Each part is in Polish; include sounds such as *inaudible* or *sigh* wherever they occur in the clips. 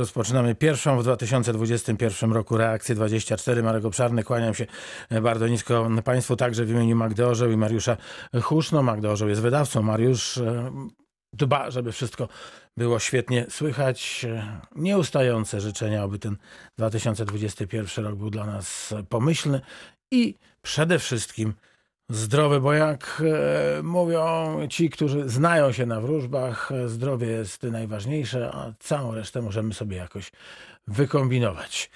Rozpoczynamy pierwszą w 2021 roku reakcję 24. Marek Obszarny, kłaniam się bardzo nisko Państwu, także w imieniu Magdy Orzeł i Mariusza Huszno. Magda Orzeł jest wydawcą, Mariusz e, dba, żeby wszystko było świetnie słychać. Nieustające życzenia, aby ten 2021 rok był dla nas pomyślny i przede wszystkim zdrowy, bo jak e, mówią ci, którzy znają się na wróżbach, e, zdrowie jest najważniejsze, a całą resztę możemy sobie jakoś wykombinować.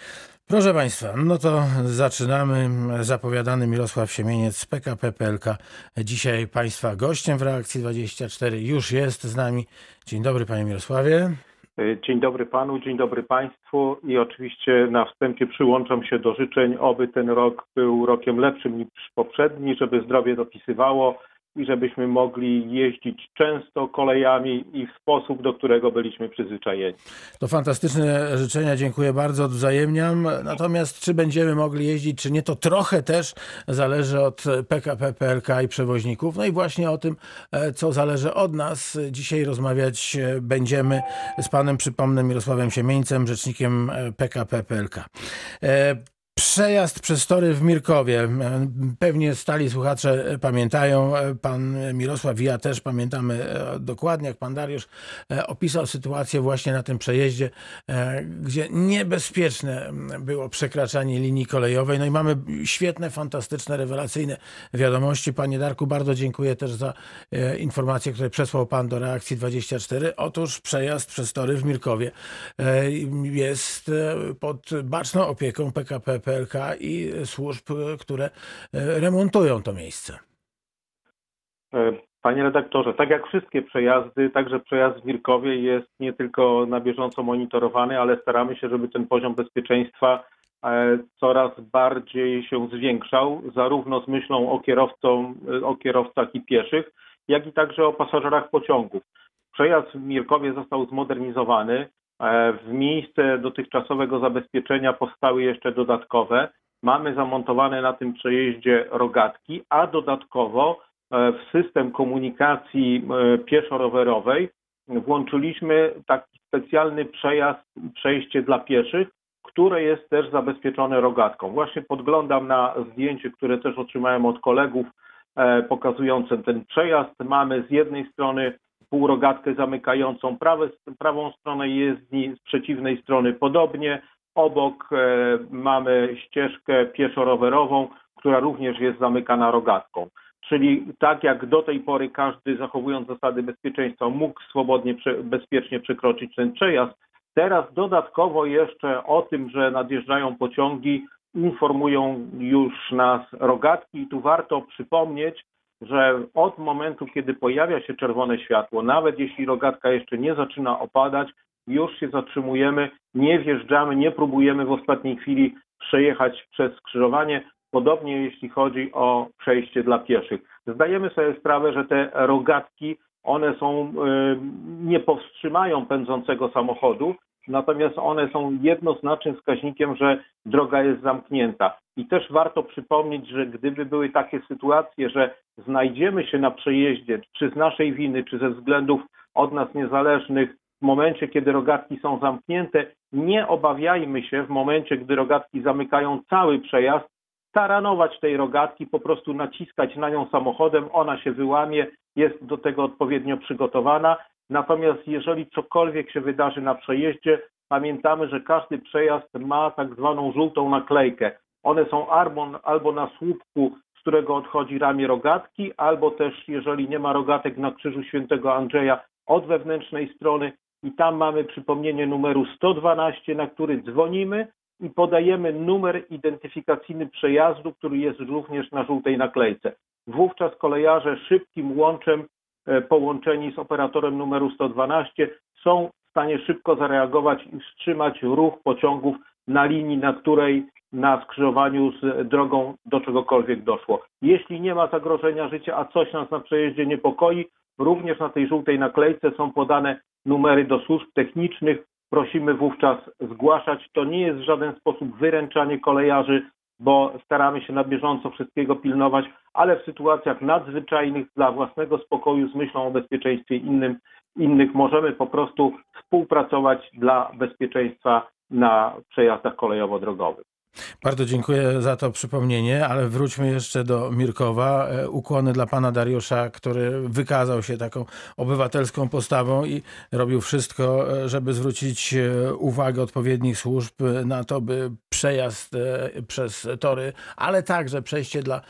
Proszę Państwa, no to zaczynamy. Zapowiadany Mirosław Siemieniec z PKP PLK. Dzisiaj Państwa gościem w Reakcji 24 już jest z nami. Dzień dobry Panie Mirosławie. Dzień dobry panu, dzień dobry państwu i oczywiście na wstępie przyłączam się do życzeń, oby ten rok był rokiem lepszym niż poprzedni, żeby zdrowie dopisywało i żebyśmy mogli jeździć często kolejami i w sposób, do którego byliśmy przyzwyczajeni. To fantastyczne życzenia, dziękuję bardzo, odwzajemniam. Natomiast czy będziemy mogli jeździć, czy nie, to trochę też zależy od PKP, PLK i przewoźników. No i właśnie o tym, e, co zależy od nas. Dzisiaj rozmawiać e, będziemy z panem, przypomnę, Mirosławem Siemieńcem, rzecznikiem e, PKP, PLK. Przejazd przez tory w Mirkowie. Pewnie stali słuchacze pamiętają, pan Mirosław i ja też pamiętamy e, dokładnie, jak pan Dariusz e, opisał sytuację właśnie na tym przejeździe, e, gdzie niebezpieczne było przekraczanie linii kolejowej. No i mamy świetne, fantastyczne, rewelacyjne wiadomości. Panie Darku, bardzo dziękuję też za informacje, które przesłał pan do reakcji 24. Otóż przejazd przez tory w Mirkowie jest pod baczną opieką PKP PLK i służb, które e, remontują to miejsce. E, panie redaktorze, tak jak wszystkie przejazdy, także przejazd w Mirkowie jest nie tylko na bieżąco monitorowany, ale staramy się, żeby ten poziom bezpieczeństwa e, coraz bardziej się zwiększał, zarówno z myślą o, kierowcą, o kierowcach i pieszych, jak i także o pasażerach pociągów. Przejazd w Mirkowie został zmodernizowany. E, w miejsce dotychczasowego zabezpieczenia powstały jeszcze dodatkowe. Mamy zamontowane na tym przejeździe rogatki, a dodatkowo e, w system komunikacji e, pieszo-rowerowej włączyliśmy taki specjalny przejazd, przejście dla pieszych, które jest też zabezpieczone rogatką. Właśnie podglądam na zdjęcie, które też otrzymałem od kolegów, pokazujące ten przejazd. Mamy z jednej strony półrogatkę zamykającą prawe, prawą stronę jezdni, z przeciwnej strony podobnie. Obok e, mamy ścieżkę pieszo-rowerową, która również jest zamykana rogatką. Czyli tak jak do tej pory każdy zachowując zasady bezpieczeństwa mógł swobodnie, bezpiecznie przekroczyć ten przejazd, teraz dodatkowo jeszcze o tym, że nadjeżdżają pociągi, informują już nas rogatki i tu warto przypomnieć, że od momentu, kiedy pojawia się czerwone światło, nawet jeśli rogatka jeszcze nie zaczyna opadać, już się zatrzymujemy, nie wjeżdżamy, nie próbujemy w ostatniej chwili przejechać przez skrzyżowanie. Podobnie jeśli chodzi o przejście dla pieszych. Zdajemy sobie sprawę, że te rogatki, one są, y, nie powstrzymają pędzącego samochodu, natomiast one są jednoznacznym wskaźnikiem, że droga jest zamknięta. I też warto przypomnieć, że gdyby były takie sytuacje, że znajdziemy się na przejeździe, czy z naszej winy, czy ze względów od nas niezależnych, w momencie, kiedy rogatki są zamknięte, nie obawiajmy się w momencie, gdy rogatki zamykają cały przejazd, taranować tej rogatki, po prostu naciskać na nią samochodem, ona się wyłamie, jest do tego odpowiednio przygotowana. Natomiast jeżeli cokolwiek się wydarzy na przejeździe, pamiętamy, że każdy przejazd ma tak zwaną żółtą naklejkę. One są albo, albo na słupku, z którego odchodzi ramię rogatki, albo też, jeżeli nie ma rogatek na krzyżu świętego Andrzeja, od wewnętrznej strony i tam mamy przypomnienie numeru 112, na który dzwonimy i podajemy numer identyfikacyjny przejazdu, który jest również na żółtej naklejce. Wówczas kolejarze szybkim łączem połączeni z operatorem numeru 112 są w stanie szybko zareagować i wstrzymać ruch pociągów na linii, na której na skrzyżowaniu z drogą do czegokolwiek doszło. Jeśli nie ma zagrożenia życia, a coś nas na przejeździe niepokoi, również na tej żółtej naklejce są podane numery do służb technicznych. Prosimy wówczas zgłaszać. To nie jest w żaden sposób wyręczanie kolejarzy, bo staramy się na bieżąco wszystkiego pilnować, ale w sytuacjach nadzwyczajnych dla własnego spokoju z myślą o bezpieczeństwie innym innych możemy po prostu współpracować dla bezpieczeństwa na przejazdach kolejowo-drogowych. Bardzo dziękuję za to przypomnienie, ale wróćmy jeszcze do Mirkowa. E, Ukłony dla pana Dariusza, który wykazał się taką obywatelską postawą i robił wszystko, e, żeby zwrócić e, uwagę odpowiednich służb na to, by przejazd przez tory, ale także przejście dla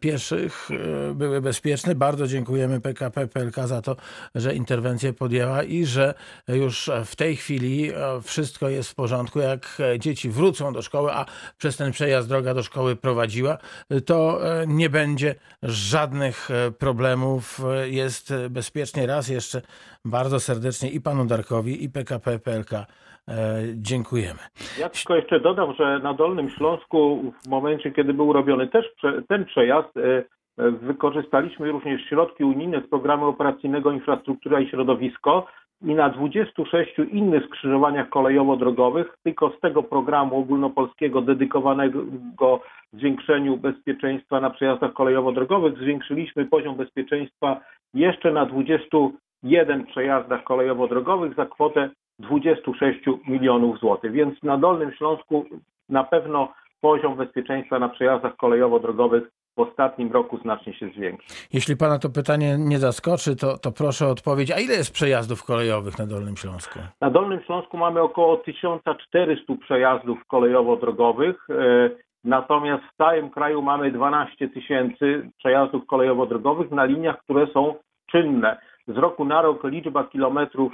pieszych były bezpieczne. Bardzo dziękujemy PKP PLK za to, że interwencję podjęła i że już w tej chwili wszystko jest w porządku. Jak dzieci wrócą do szkoły, a przez ten przejazd droga do szkoły prowadziła, to e, nie będzie żadnych e, problemów. E, jest bezpiecznie. Raz jeszcze bardzo serdecznie i panu Darkowi, i PKP PLK dziękujemy. Ja tylko jeszcze dodam, że na Dolnym Śląsku w momencie, kiedy był robiony też ten przejazd, wykorzystaliśmy również środki unijne z programu operacyjnego Infrastruktura i Środowisko, i na 26 innych skrzyżowaniach kolejowo-drogowych, tylko z tego programu ogólnopolskiego dedykowanego zwiększeniu bezpieczeństwa na przejazdach kolejowo-drogowych zwiększyliśmy poziom bezpieczeństwa jeszcze na 21 przejazdach kolejowo-drogowych za kwotę 26 milionów złotych. Więc na Dolnym Śląsku na pewno poziom bezpieczeństwa na przejazdach kolejowo-drogowych w ostatnim roku znacznie się zwiększył. Jeśli Pana to pytanie nie zaskoczy, to, to proszę o odpowiedź. A ile jest przejazdów kolejowych na Dolnym Śląsku? Na Dolnym Śląsku mamy około 1400 przejazdów kolejowo-drogowych. E, natomiast w całym kraju mamy 12 tysięcy przejazdów kolejowo-drogowych na liniach, które są czynne. Z roku na rok liczba kilometrów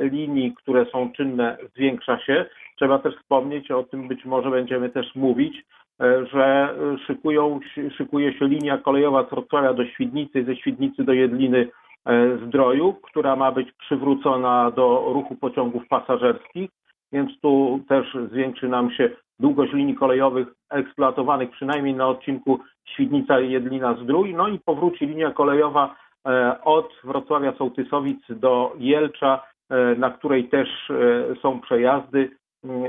e, linii, które są czynne, zwiększa się. Trzeba też wspomnieć, o tym być może będziemy też mówić, że szykują, szykuje się linia kolejowa z Wrocławia do Świdnicy, ze Świdnicy do Jedliny e, Zdroju, która ma być przywrócona do ruchu pociągów pasażerskich, więc tu też zwiększy nam się długość linii kolejowych eksploatowanych przynajmniej na odcinku Świdnica-Jedlina-Zdrój, no i powróci linia kolejowa e, od Wrocławia Sołtysowic do Jelcza, na której też są przejazdy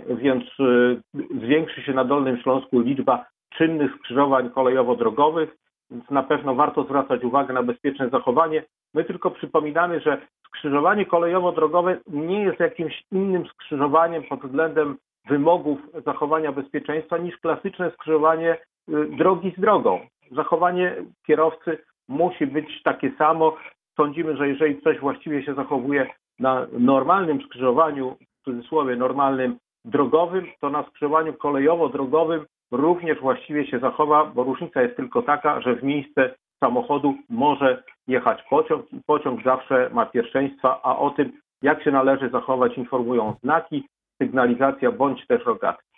więc y, zwiększy się na Dolnym Śląsku liczba czynnych skrzyżowań kolejowo-drogowych, więc na pewno warto zwracać uwagę na bezpieczne zachowanie. My tylko przypominamy, że skrzyżowanie kolejowo-drogowe nie jest jakimś innym skrzyżowaniem pod względem wymogów zachowania bezpieczeństwa niż klasyczne skrzyżowanie y, drogi z drogą. Zachowanie kierowcy musi być takie samo. Sądzimy, że jeżeli ktoś właściwie się zachowuje na normalnym skrzyżowaniu, w cudzysłowie normalnym, drogowym, to na skrzyżowaniu kolejowo-drogowym również właściwie się zachowa, bo różnica jest tylko taka, że w miejsce samochodu może jechać pociąg i pociąg zawsze ma pierwszeństwa, a o tym, jak się należy zachować, informują znaki, sygnalizacja bądź też rogatki.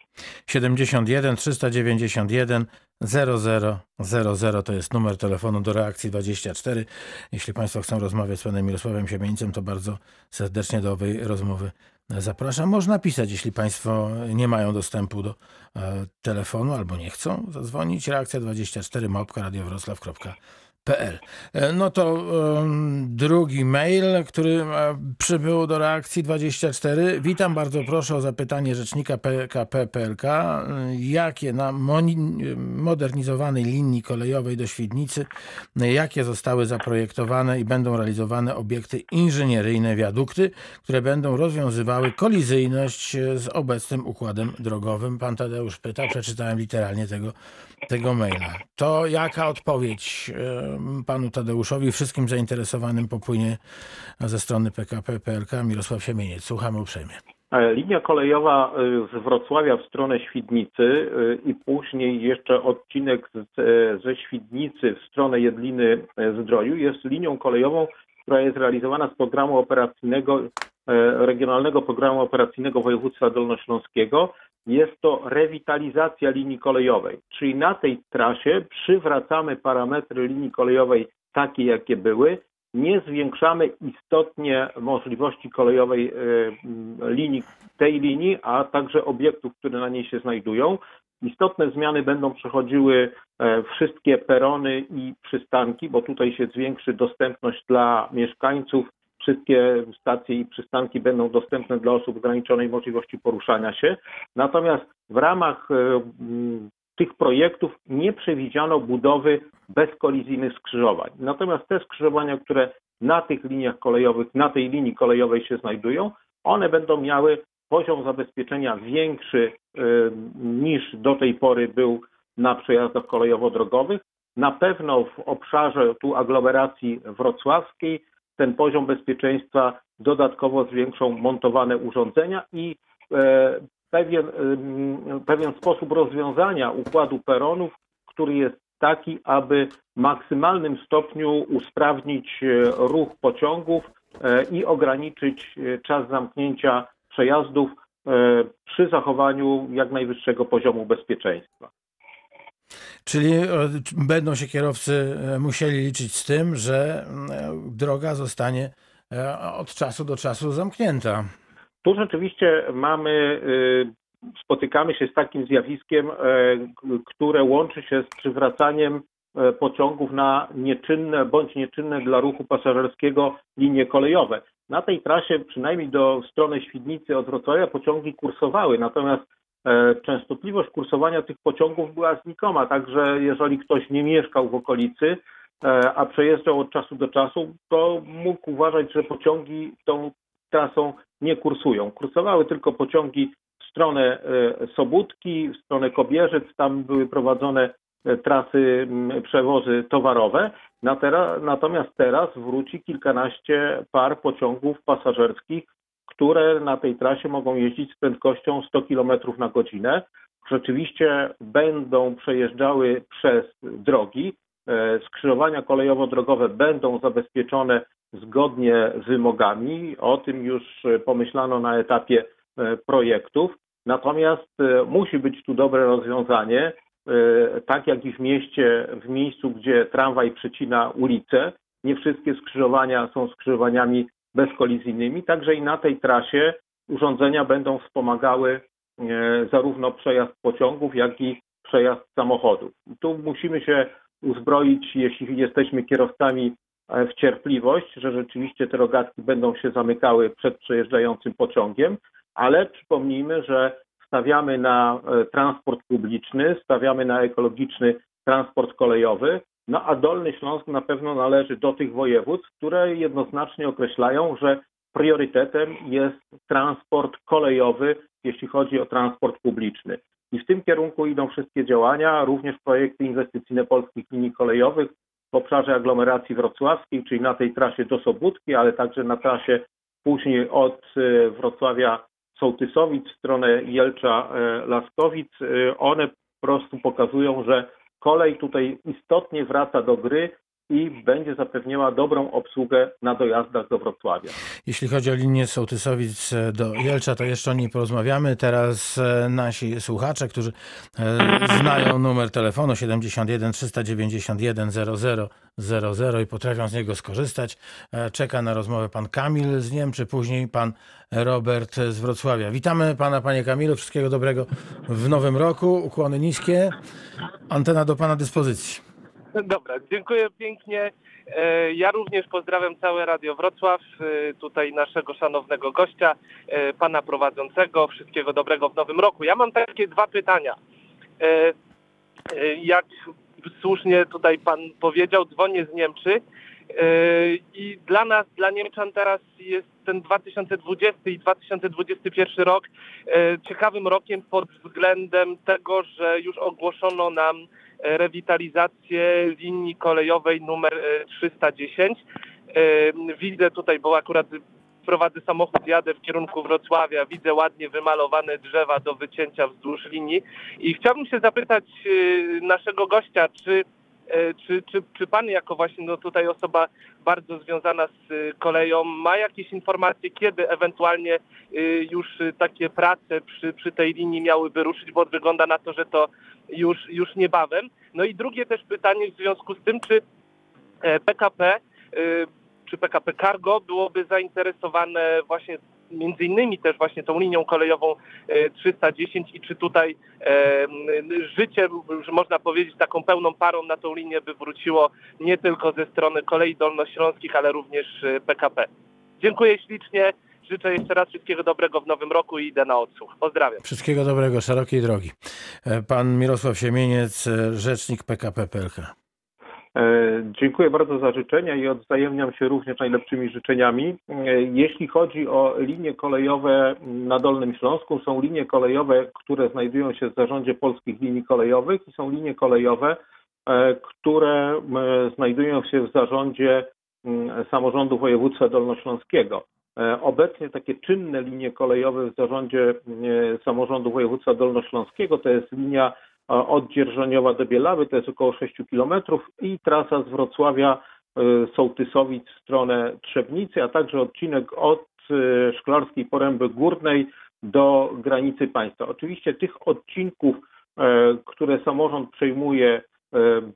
71 391 0000 to jest numer telefonu do reakcji 24. Jeśli Państwo chcą rozmawiać z panem Mirosławem Siemieńcem, to bardzo serdecznie do owej rozmowy zapraszam. Można pisać, jeśli Państwo nie mają dostępu do e, telefonu albo nie chcą zadzwonić. Reakcja 24 małpka radiowroclaw.pl PL. E, no to drugi mail, który e, przybył do reakcji 24. Witam, bardzo proszę o zapytanie rzecznika PKP PLK. Jakie na modernizowanej linii kolejowej do Świdnicy, jakie zostały zaprojektowane i będą realizowane obiekty inżynieryjne, wiadukty, które będą rozwiązywały kolizyjność z obecnym układem drogowym? Pan Tadeusz pyta, przeczytałem literalnie tego, tego maila. To jaka odpowiedź panu Tadeuszowi, wszystkim zainteresowanym popłynie ze strony PKP PLK Mirosław Siemieniec. Słuchamy uprzejmie. E, linia kolejowa e, z Wrocławia w stronę Świdnicy e, i później jeszcze odcinek ze Świdnicy w stronę Jedliny Zdroju jest linią kolejową, która jest realizowana z programu operacyjnego, Regionalnego Programu Operacyjnego Województwa Dolnośląskiego jest to rewitalizacja linii kolejowej, czyli na tej trasie przywracamy parametry linii kolejowej takie, jakie były, nie zwiększamy istotnie możliwości kolejowej e, linii, tej linii, a także obiektów, które na niej się znajdują. Istotne zmiany będą przechodziły e, wszystkie perony i przystanki, bo tutaj się zwiększy dostępność dla mieszkańców wszystkie stacje i przystanki będą dostępne dla osób ograniczonej możliwości poruszania się. Natomiast w ramach e, tych projektów nie przewidziano budowy bezkolizyjnych skrzyżowań. Natomiast te skrzyżowania, które na tych liniach kolejowych, na tej linii kolejowej się znajdują, one będą miały poziom zabezpieczenia większy y, niż do tej pory był na przejazdach kolejowo-drogowych. Na pewno w obszarze tu aglomeracji wrocławskiej ten poziom bezpieczeństwa dodatkowo zwiększą montowane urządzenia i e, pewien, pewien sposób rozwiązania układu peronów, który jest taki, aby w maksymalnym stopniu usprawnić e, ruch pociągów e, i ograniczyć czas zamknięcia przejazdów przy zachowaniu jak najwyższego poziomu bezpieczeństwa. Czyli będą się kierowcy musieli liczyć z tym, że droga zostanie od czasu do czasu zamknięta. Tu rzeczywiście mamy, y, spotykamy się z takim zjawiskiem, e, które łączy się z przywracaniem e, pociągów na nieczynne bądź nieczynne dla ruchu pasażerskiego linie kolejowe. Na tej trasie, przynajmniej do strony Świdnicy od Wrocławia, pociągi kursowały, natomiast e, częstotliwość kursowania tych pociągów była znikoma, także jeżeli ktoś nie mieszkał w okolicy, a przejeżdżał od czasu do czasu, to mógł uważać, że pociągi tą trasą nie kursują. Kursowały tylko pociągi w stronę e, Sobótki, w stronę Kobierzyc, tam były prowadzone e, trasy, przewozy towarowe. Natomiast teraz wróci kilkanaście par pociągów pasażerskich, które na tej trasie mogą jeździć z prędkością 100 km na godzinę. Rzeczywiście będą przejeżdżały przez drogi. E, skrzyżowania kolejowo-drogowe będą zabezpieczone zgodnie z wymogami. O tym już pomyślano na etapie e, projektów. Natomiast e, musi być tu dobre rozwiązanie, e, tak jak i w mieście, w miejscu, gdzie tramwaj przecina ulicę. Nie wszystkie skrzyżowania są skrzyżowaniami bezkolizyjnymi, także i na tej trasie urządzenia będą wspomagały zarówno przejazd pociągów, jak i przejazd samochodów. Tu musimy się uzbroić, jeśli jesteśmy kierowcami E, w cierpliwość, że rzeczywiście te rogatki będą się zamykały przed przejeżdżającym pociągiem, ale przypomnijmy, że stawiamy na e, transport publiczny, stawiamy na ekologiczny transport kolejowy, no a Dolny Śląsk na pewno należy do tych województw, które jednoznacznie określają, że priorytetem jest transport kolejowy, jeśli chodzi o transport publiczny. I w tym kierunku idą wszystkie działania, również projekty inwestycyjne polskich linii kolejowych, w obszarze aglomeracji wrocławskiej, czyli na tej trasie do Sobótki, ale także na trasie później od e, Wrocławia Sołtysowic w stronę Jelcza-Laskowic. E, e, one po prostu pokazują, że kolej tutaj istotnie wraca do gry i będzie zapewniała dobrą obsługę na dojazdach do Wrocławia. Jeśli chodzi o linię Sołtysowic do Jelcza, to jeszcze o niej porozmawiamy. Teraz e, nasi słuchacze, którzy e, znają numer telefonu 71 391 0000 i potrafią z niego skorzystać. E, czeka na rozmowę pan Kamil z Niemczy, później pan Robert z Wrocławia. Witamy pana, panie Kamilu. Wszystkiego dobrego w nowym roku. Ukłony niskie. Antena do pana dyspozycji. *laughs* Dobra, dziękuję pięknie. E, ja również pozdrawiam całe Radio Wrocław, e, tutaj naszego szanownego gościa, e, pana prowadzącego. Wszystkiego dobrego w nowym roku. Ja mam takie dwa pytania. Jak słusznie tutaj pan powiedział, dzwonię z Niemczy i dla nas, dla Niemczan teraz jest ten 2020 i 2021 rok ciekawym rokiem pod względem tego, że już ogłoszono nam rewitalizację linii kolejowej numer 310. E, e, widzę tutaj, bo akurat prowadzę samochód, jadę w kierunku Wrocławia, widzę ładnie wymalowane drzewa do wycięcia wzdłuż linii i chciałbym się zapytać e, naszego gościa, czy czy, czy, czy pan jako właśnie no tutaj osoba bardzo związana z koleją ma jakieś informacje, kiedy ewentualnie już takie prace przy, przy tej linii miałyby ruszyć, bo wygląda na to, że to już, już niebawem. No i drugie też pytanie w związku z tym, czy PKP e, e, czy PKP Cargo byłoby zainteresowane właśnie między innymi też właśnie tą linią kolejową 310 e, i czy tutaj e, życie, można powiedzieć, taką pełną parą na tą linię by wróciło nie tylko ze strony kolei dolnośląskich, ale również PKP. Dziękuję ślicznie. Życzę jeszcze raz wszystkiego dobrego w nowym roku i idę na odsłuch. Pozdrawiam. Wszystkiego dobrego, szerokiej drogi. E, pan Mirosław Siemieniec, e, rzecznik PKP PLK. E, Dziękuję bardzo za życzenia i odwzajemniam się również najlepszymi życzeniami. E, Jeśli chodzi o linie kolejowe na Dolnym Śląsku, są linie kolejowe, które znajdują się w zarządzie polskich linii kolejowych i są linie kolejowe, e, które znajdują się w zarządzie samorządu województwa dolnośląskiego. Obecnie takie czynne linie kolejowe w zarządzie samorządu województwa dolnośląskiego to jest linia od Dzierżoniowa do Bielawy, to jest około 6 km i trasa z Wrocławia e, Sołtysowic w stronę Trzebnicy, a także odcinek od e, Szklarskiej Poręby Górnej do granicy państwa. Oczywiście tych odcinków, e, które samorząd przejmuje,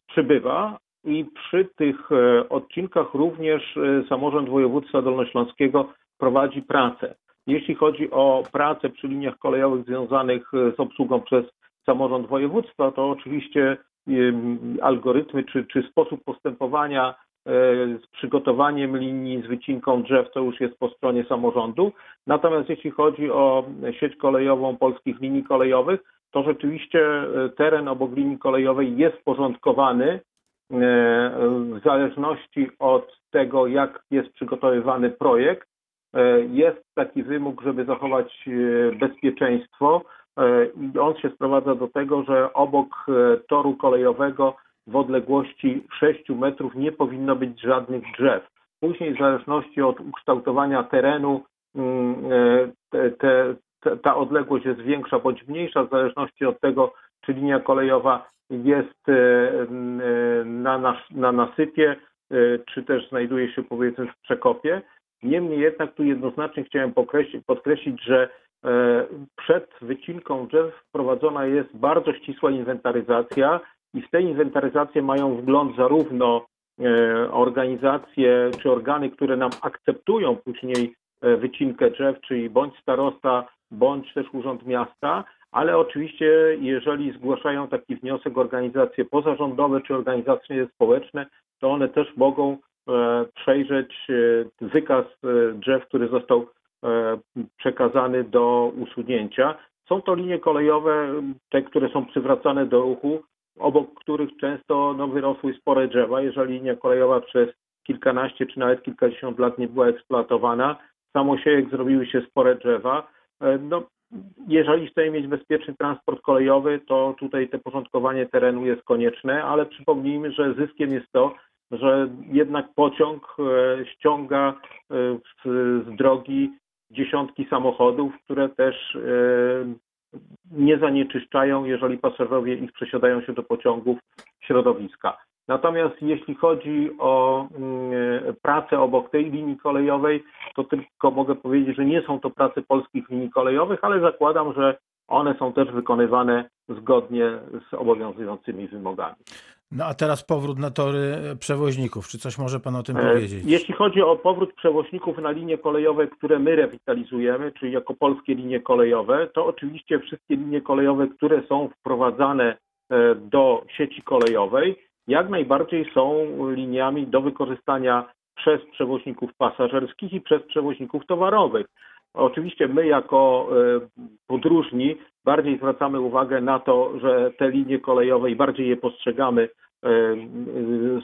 przybywa i przy tych odcinkach również samorząd województwa dolnośląskiego prowadzi pracę. Jeśli chodzi o pracę przy liniach kolejowych związanych z obsługą przez samorząd województwa, to oczywiście algorytmy czy, czy sposób postępowania e, z przygotowaniem linii, z wycinką drzew, to już jest po stronie samorządu. Natomiast jeśli chodzi o sieć kolejową polskich linii kolejowych, to rzeczywiście e, teren obok linii kolejowej jest porządkowany e, w zależności od tego, jak jest przygotowywany projekt. Jest taki wymóg, żeby zachować bezpieczeństwo i on się sprowadza do tego, że obok e, toru kolejowego w odległości 6 metrów nie powinno być żadnych drzew. Później w zależności od ukształtowania terenu mm, e, te, te, ta odległość jest większa bądź mniejsza w zależności od tego, czy linia kolejowa jest e, e, na, nas, na nasypie, e, czy też znajduje się powiedzmy w przekopie. Niemniej jednak tu jednoznacznie chciałem podkreślić, że e, przed wycinką drzew wprowadzona jest bardzo ścisła inwentaryzacja i w tej inwentaryzacji mają wgląd zarówno e, organizacje czy organy, które nam akceptują później e, wycinkę drzew, czyli bądź starosta, bądź też urząd miasta, ale oczywiście jeżeli zgłaszają taki wniosek organizacje pozarządowe czy organizacje społeczne, to one też mogą e, przejrzeć e, wykaz e, drzew, który został e, przekazany do usunięcia. Są to linie kolejowe, te, które są przywracane do ruchu, obok których często no, wyrosły spore drzewa. Jeżeli linia kolejowa przez kilkanaście czy nawet kilkadziesiąt lat nie była eksploatowana, samosiejek zrobiły się spore drzewa. E, No, jeżeli chcemy mieć bezpieczny transport kolejowy, to tutaj te porządkowanie terenu jest konieczne, ale przypomnijmy, że zyskiem jest to, że jednak pociąg e, ściąga e, z drogi dziesiątki samochodów, które też e, nie zanieczyszczają, jeżeli pasażerowie ich przesiadają się do pociągów środowiska. Natomiast jeśli chodzi o mm, pracę obok tej linii kolejowej, to tylko mogę powiedzieć, że nie są to prace polskich linii kolejowych, ale zakładam, że one są też wykonywane zgodnie z obowiązującymi wymogami. No a teraz powrót na tory przewoźników. Czy coś może pan o tym E, powiedzieć? Jeśli chodzi o powrót przewoźników na linie kolejowe, które my rewitalizujemy, czyli jako polskie linie kolejowe, to oczywiście wszystkie linie kolejowe, które są wprowadzane e, do sieci kolejowej, jak najbardziej są liniami do wykorzystania przez przewoźników pasażerskich i przez przewoźników towarowych. Oczywiście my jako e, podróżni bardziej zwracamy uwagę na to, że te linie kolejowe i bardziej je postrzegamy e, e,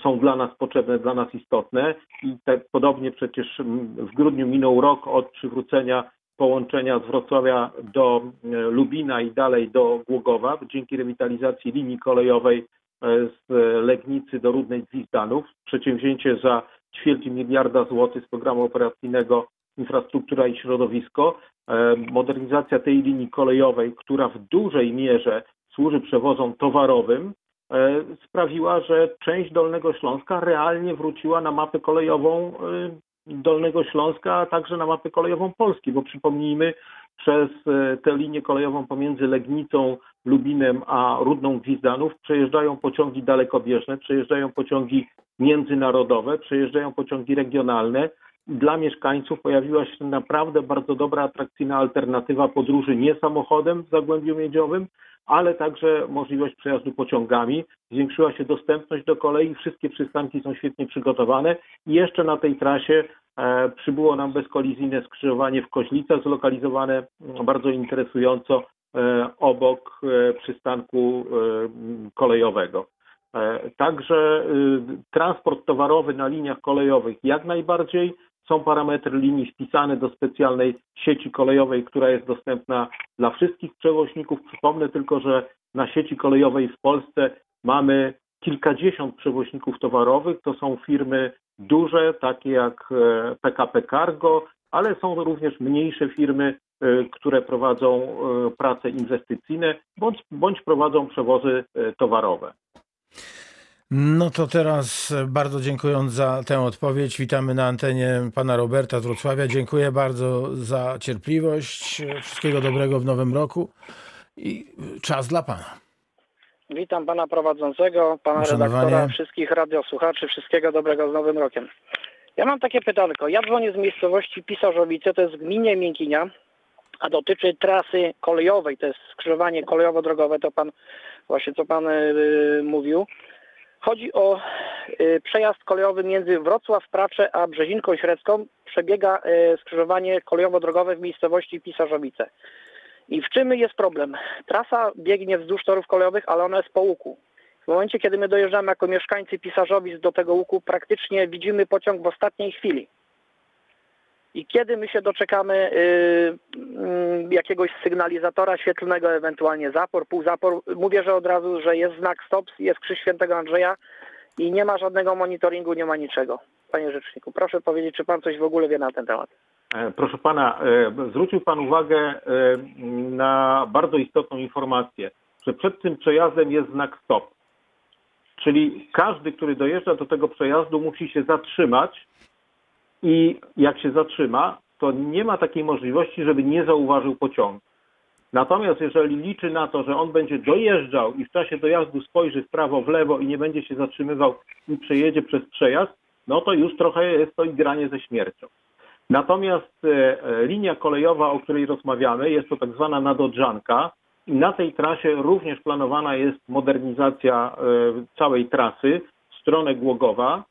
są dla nas potrzebne, dla nas istotne i tak podobnie przecież w grudniu minął rok od przywrócenia połączenia z Wrocławia do Lubina i dalej do Głogowa dzięki rewitalizacji linii kolejowej z Legnicy do Rudnej Gwizdanów. Przedsięwzięcie za ćwierć miliarda złotych z programu operacyjnego Infrastruktura i Środowisko. E, Modernizacja tej linii kolejowej, która w dużej mierze służy przewozom towarowym, e, sprawiła, że część Dolnego Śląska realnie wróciła na mapę kolejową e, Dolnego Śląska, a także na mapę kolejową Polski, bo przypomnijmy, przez tę linię kolejową pomiędzy Legnicą, Lubinem a Rudną Gwizdanów przejeżdżają pociągi dalekobieżne, przejeżdżają pociągi międzynarodowe, przejeżdżają pociągi regionalne. Dla mieszkańców pojawiła się naprawdę bardzo dobra, atrakcyjna alternatywa podróży nie samochodem w Zagłębiu Miedziowym, ale także możliwość przejazdu pociągami. Zwiększyła się dostępność do kolei, wszystkie przystanki są świetnie przygotowane i jeszcze na tej trasie e, przybyło nam bezkolizyjne skrzyżowanie w Koźlicach, zlokalizowane mm, bardzo interesująco e, obok e, przystanku kolejowego. Także y, transport towarowy na liniach kolejowych jak najbardziej. Są parametry linii wpisane do specjalnej sieci kolejowej, która jest dostępna dla wszystkich przewoźników. Przypomnę tylko, że na sieci kolejowej w Polsce mamy kilkadziesiąt przewoźników towarowych. To są firmy duże, takie jak e, PKP Cargo, ale są również mniejsze firmy, e, które prowadzą e, prace inwestycyjne bądź, bądź prowadzą przewozy e, towarowe. No to teraz e, bardzo dziękując za tę odpowiedź, witamy na antenie pana Roberta z Wrocławia. Dziękuję bardzo za cierpliwość. Wszystkiego dobrego w nowym roku i czas dla pana. Witam pana prowadzącego, pana Uszanowanie. redaktora, wszystkich radiosłuchaczy, wszystkiego dobrego z Nowym Rokiem. Ja mam takie pytanko. Ja dzwonię z miejscowości Pisarzowice, to jest w gminie Miękinia, a dotyczy trasy kolejowej, to jest skrzyżowanie kolejowo-drogowe, to pan, właśnie co pan y, mówił. Chodzi o y, przejazd kolejowy między Wrocław Pracze a Brzezinką Średzką. Przebiega y, skrzyżowanie kolejowo-drogowe w miejscowości Pisarzowice. I w czym jest problem? Trasa biegnie wzdłuż torów kolejowych, ale ona jest po łuku. W momencie, kiedy my dojeżdżamy jako mieszkańcy Pisarzowic do tego łuku, praktycznie widzimy pociąg w ostatniej chwili. I kiedy my się doczekamy y, mm, jakiegoś sygnalizatora świetlnego, ewentualnie zapor, półzapor, mówię, że od razu, że jest znak stop, jest krzyż świętego Andrzeja i nie ma żadnego monitoringu, nie ma niczego. Panie Rzeczniku, proszę powiedzieć, czy pan coś w ogóle wie na ten temat? E, Proszę pana, e, zwrócił pan uwagę e, na bardzo istotną informację, że przed tym przejazdem jest znak stop. Czyli każdy, który dojeżdża do tego przejazdu, musi się zatrzymać i jak się zatrzyma, to nie ma takiej możliwości, żeby nie zauważył pociągu. Natomiast jeżeli liczy na to, że on będzie dojeżdżał i w czasie dojazdu spojrzy w prawo, w lewo i nie będzie się zatrzymywał i przejedzie przez przejazd, no to już trochę jest to igranie ze śmiercią. Natomiast e, e, linia kolejowa, o której rozmawiamy, jest to tak zwana nadodrzanka i na tej trasie również planowana jest modernizacja e, całej trasy w stronę Głogowa.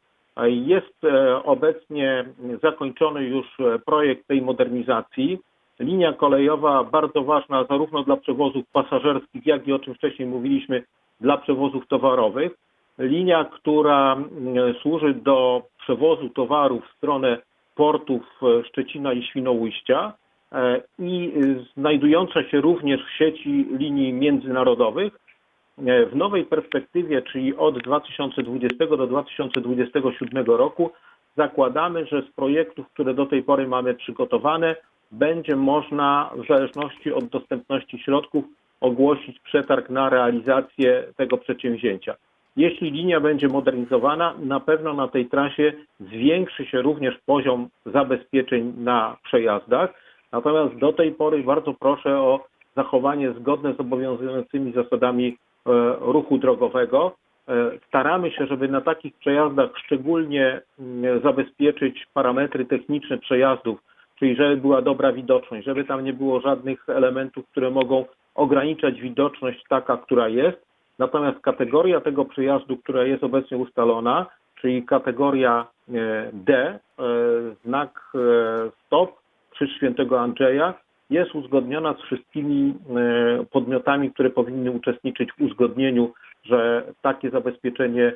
Jest e, obecnie zakończony już e, projekt tej modernizacji. Linia kolejowa bardzo ważna zarówno dla przewozów pasażerskich, jak i o czym wcześniej mówiliśmy, dla przewozów towarowych. Linia, która służy do przewozu towarów w stronę portów e, Szczecina i Świnoujścia i znajdująca się również w sieci linii międzynarodowych. E, W nowej perspektywie, czyli od 2020 do 2027 roku, zakładamy, że z projektów, które do tej pory mamy przygotowane, będzie można w zależności od dostępności środków ogłosić przetarg na realizację tego przedsięwzięcia. Jeśli linia będzie modernizowana, na pewno na tej trasie zwiększy się również poziom zabezpieczeń na przejazdach. Natomiast do tej pory bardzo proszę o zachowanie zgodne z obowiązującymi zasadami ruchu drogowego. E, Staramy się, żeby na takich przejazdach szczególnie mm, zabezpieczyć parametry techniczne przejazdów, czyli żeby była dobra widoczność, żeby tam nie było żadnych elementów, które mogą ograniczać widoczność taka, która jest. Natomiast kategoria tego przejazdu, która jest obecnie ustalona, czyli kategoria e, D, e, znak e, stop, krzyż świętego Andrzeja, jest uzgodniona z wszystkimi e, podmiotami, które powinny uczestniczyć w uzgodnieniu, że takie zabezpieczenie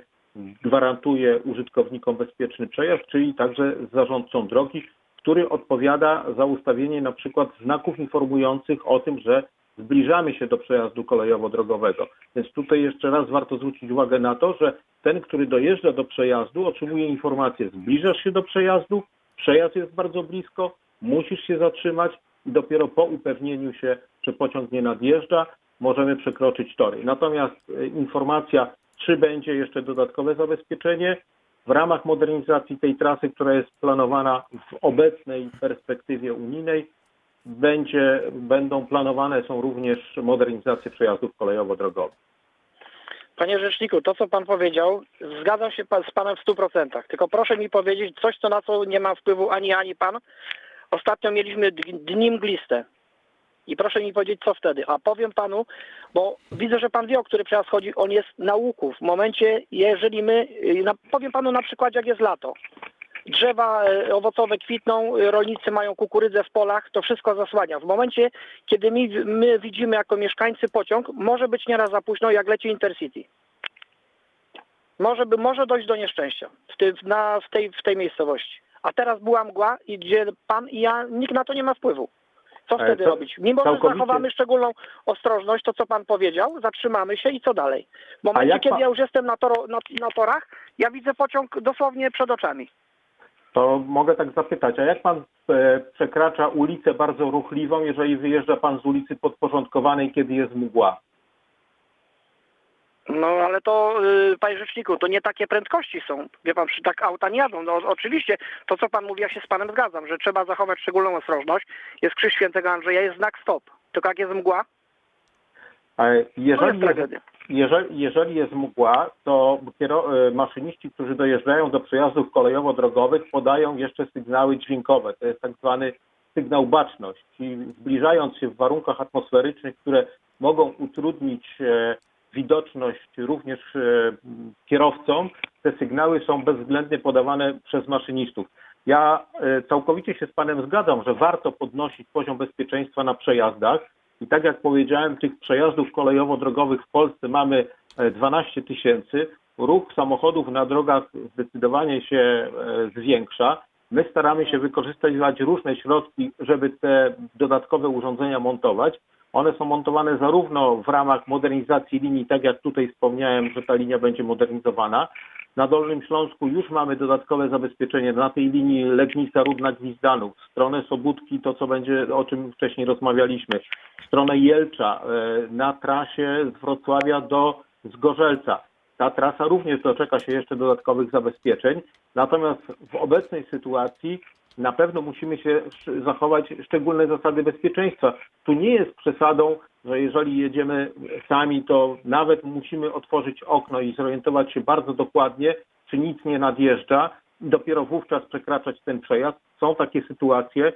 gwarantuje użytkownikom bezpieczny przejazd, czyli także z zarządcą drogi, który odpowiada za ustawienie na przykład znaków informujących o tym, że zbliżamy się do przejazdu kolejowo-drogowego. Więc tutaj jeszcze raz warto zwrócić uwagę na to, że ten, który dojeżdża do przejazdu, otrzymuje informację, zbliżasz się do przejazdu, przejazd jest bardzo blisko, musisz się zatrzymać i dopiero po upewnieniu się, że pociąg nie nadjeżdża, możemy przekroczyć tory. Natomiast e, informacja, czy będzie jeszcze dodatkowe zabezpieczenie, w ramach modernizacji tej trasy, która jest planowana w obecnej perspektywie unijnej, będzie, będą planowane są również modernizacje przejazdów kolejowo-drogowych. Panie Rzeczniku, to co Pan powiedział, zgadzam się z Panem w 100%. Tylko proszę mi powiedzieć coś, co na co nie ma wpływu ani ani Pan. Ostatnio mieliśmy dni mgliste. I proszę mi powiedzieć, co wtedy. A powiem Panu, bo widzę, że Pan wie, o który przejazd chodzi. On jest na łuku. W momencie, jeżeli my, y, powiem Panu na przykładzie, jak jest lato. Drzewa e, owocowe kwitną, y, rolnicy mają kukurydzę w polach, to wszystko zasłania. W momencie, kiedy my, my widzimy jako mieszkańcy pociąg, może być nieraz za późno, jak leci Intercity. może, by, może dojść do nieszczęścia w, ty, na, w, tej, w tej miejscowości. A teraz była mgła i gdzie pan i ja, nikt na to nie ma wpływu. Co wtedy to robić? Mimo, że zachowamy szczególną ostrożność, to co pan powiedział, zatrzymamy się i co dalej? W momencie, kiedy pan- ja już jestem na, toro, na, na torach, ja widzę pociąg dosłownie przed oczami. To mogę tak zapytać, a jak pan e, przekracza ulicę bardzo ruchliwą, jeżeli wyjeżdża pan z ulicy podporządkowanej, kiedy jest mgła? No ale to, yy, panie rzeczniku, to nie takie prędkości są. Wie pan, przy tak auta nie jadą. No oczywiście, to co pan mówi, ja się z panem zgadzam, że trzeba zachować szczególną ostrożność. Jest krzyż świętego Andrzeja, jest znak stop. Tylko jak jest mgła, E, jest Jeżeli jest, tragedia. jeżeli, jeżeli jest mgła, to e, maszyniści, którzy dojeżdżają do przejazdów kolejowo-drogowych, podają jeszcze sygnały dźwiękowe. To jest tak zwany sygnał baczność. I zbliżając się w warunkach atmosferycznych, które mogą utrudnić e, widoczność również e, kierowcom, te sygnały są bezwzględnie podawane przez maszynistów. Ja e, całkowicie się z Panem zgadzam, że warto podnosić poziom bezpieczeństwa na przejazdach. I tak jak powiedziałem, tych przejazdów kolejowo-drogowych w Polsce mamy e, 12 tysięcy. Ruch samochodów na drogach zdecydowanie się e, zwiększa. My staramy się wykorzystywać różne środki, żeby te dodatkowe urządzenia montować. One są montowane zarówno w ramach modernizacji linii, tak jak tutaj wspomniałem, że ta linia będzie modernizowana. Na Dolnym Śląsku już mamy dodatkowe zabezpieczenie na tej linii Legnica Rudna Gwizdanów, w stronę Sobótki, to co będzie, o czym wcześniej rozmawialiśmy, w stronę Jelcza, e, na trasie z Wrocławia do Zgorzelca. Ta trasa również doczeka się jeszcze dodatkowych zabezpieczeń. Natomiast w obecnej sytuacji na pewno musimy się zachować szczególne zasady bezpieczeństwa. Tu nie jest przesadą, że jeżeli jedziemy sami, to nawet musimy otworzyć okno i zorientować się bardzo dokładnie, czy nic nie nadjeżdża dopiero wówczas przekraczać ten przejazd. Są takie sytuacje,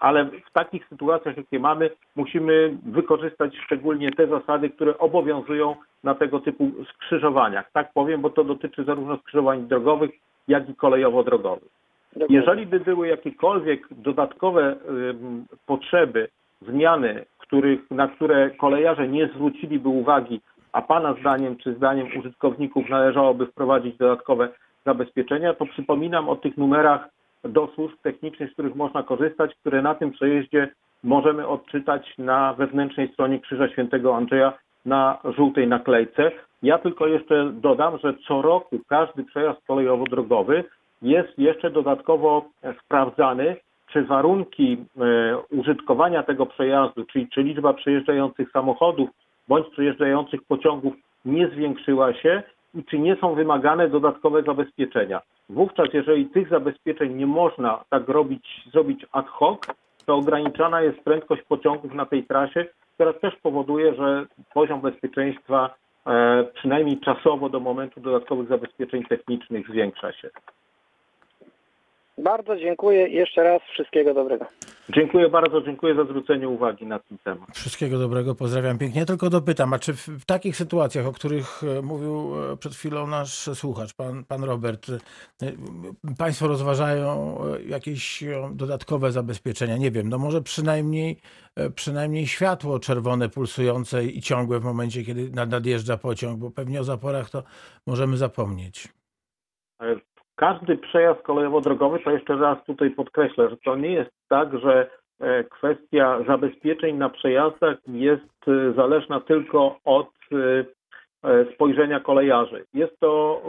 ale w takich sytuacjach, jakie mamy, musimy wykorzystać szczególnie te zasady, które obowiązują na tego typu skrzyżowaniach. Tak powiem, bo to dotyczy zarówno skrzyżowań drogowych, jak i kolejowo-drogowych. Jeżeli by były jakiekolwiek dodatkowe potrzeby, zmiany, których, na które kolejarze nie zwróciliby uwagi, a Pana zdaniem czy zdaniem użytkowników należałoby wprowadzić dodatkowe zabezpieczenia, to przypominam o tych numerach do służb technicznych, z których można korzystać, które na tym przejeździe możemy odczytać na wewnętrznej stronie Krzyża Świętego Andrzeja na żółtej naklejce. Ja tylko jeszcze dodam, że co roku każdy przejazd kolejowo-drogowy jest jeszcze dodatkowo e, sprawdzany, czy warunki e, użytkowania tego przejazdu, czyli czy liczba przejeżdżających samochodów bądź przejeżdżających pociągów nie zwiększyła się i czy nie są wymagane dodatkowe zabezpieczenia. Wówczas, jeżeli tych zabezpieczeń nie można tak robić, zrobić ad hoc, to ograniczana jest prędkość pociągów na tej trasie, która też powoduje, że poziom bezpieczeństwa e, przynajmniej czasowo do momentu dodatkowych zabezpieczeń technicznych zwiększa się. Bardzo dziękuję i jeszcze raz wszystkiego dobrego. Dziękuję bardzo, dziękuję za zwrócenie uwagi na ten temat. Wszystkiego dobrego, pozdrawiam pięknie. Tylko dopytam, a czy w, w takich sytuacjach, o których e, mówił e, przed chwilą nasz słuchacz, pan, pan Robert, e, państwo rozważają jakieś dodatkowe zabezpieczenia? Nie wiem, no może przynajmniej, przynajmniej światło czerwone, pulsujące i ciągłe w momencie, kiedy nad- nadjeżdża pociąg, bo pewnie o zaporach to możemy zapomnieć. Każdy przejazd kolejowo-drogowy, to jeszcze raz tutaj podkreślę, że to nie jest tak, że e, kwestia zabezpieczeń na przejazdach jest e, zależna tylko od e, spojrzenia kolejarzy. Jest to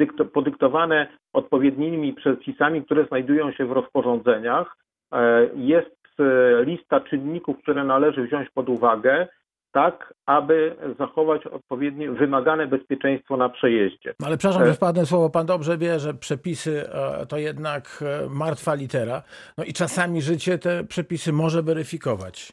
dykto- podyktowane odpowiednimi przepisami, które znajdują się w rozporządzeniach. Jest lista czynników, które należy wziąć pod uwagę, tak aby zachować odpowiednie wymagane bezpieczeństwo na przejeździe. No ale przepraszam, E. że wpadnę w słowo. Pan dobrze wie, że przepisy e, to jednak e, martwa litera. No i czasami życie te przepisy może weryfikować.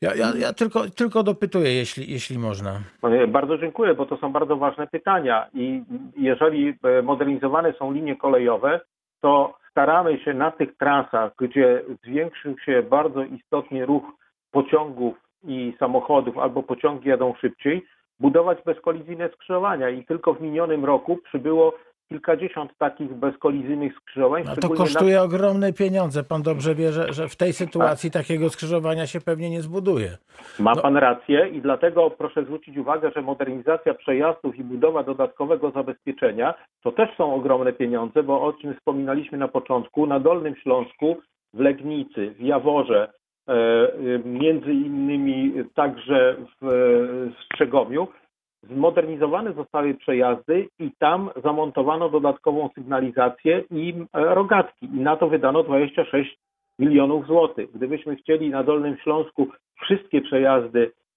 Ja, ja, ja tylko, tylko dopytuję, jeśli, jeśli można. E, Bardzo dziękuję, bo to są bardzo ważne pytania i jeżeli e, modernizowane są linie kolejowe, to staramy się na tych trasach, gdzie zwiększył się bardzo istotnie ruch pociągów i samochodów, albo pociągi jadą szybciej, budować bezkolizyjne skrzyżowania i tylko w minionym roku przybyło kilkadziesiąt takich bezkolizyjnych skrzyżowań. A to szczególnie na- kosztuje ogromne pieniądze. Pan dobrze wie, że, że w tej sytuacji takiego skrzyżowania się pewnie nie zbuduje. Ma No. pan rację i dlatego proszę zwrócić uwagę, że modernizacja przejazdów i budowa dodatkowego zabezpieczenia to też są ogromne pieniądze, bo o czym wspominaliśmy na początku, na Dolnym Śląsku, w Legnicy, w Jaworze, między innymi także w, Strzegomiu, zmodernizowane zostały przejazdy i tam zamontowano dodatkową sygnalizację i e, rogatki i na to wydano 26 milionów złotych. Gdybyśmy chcieli na Dolnym Śląsku wszystkie przejazdy e,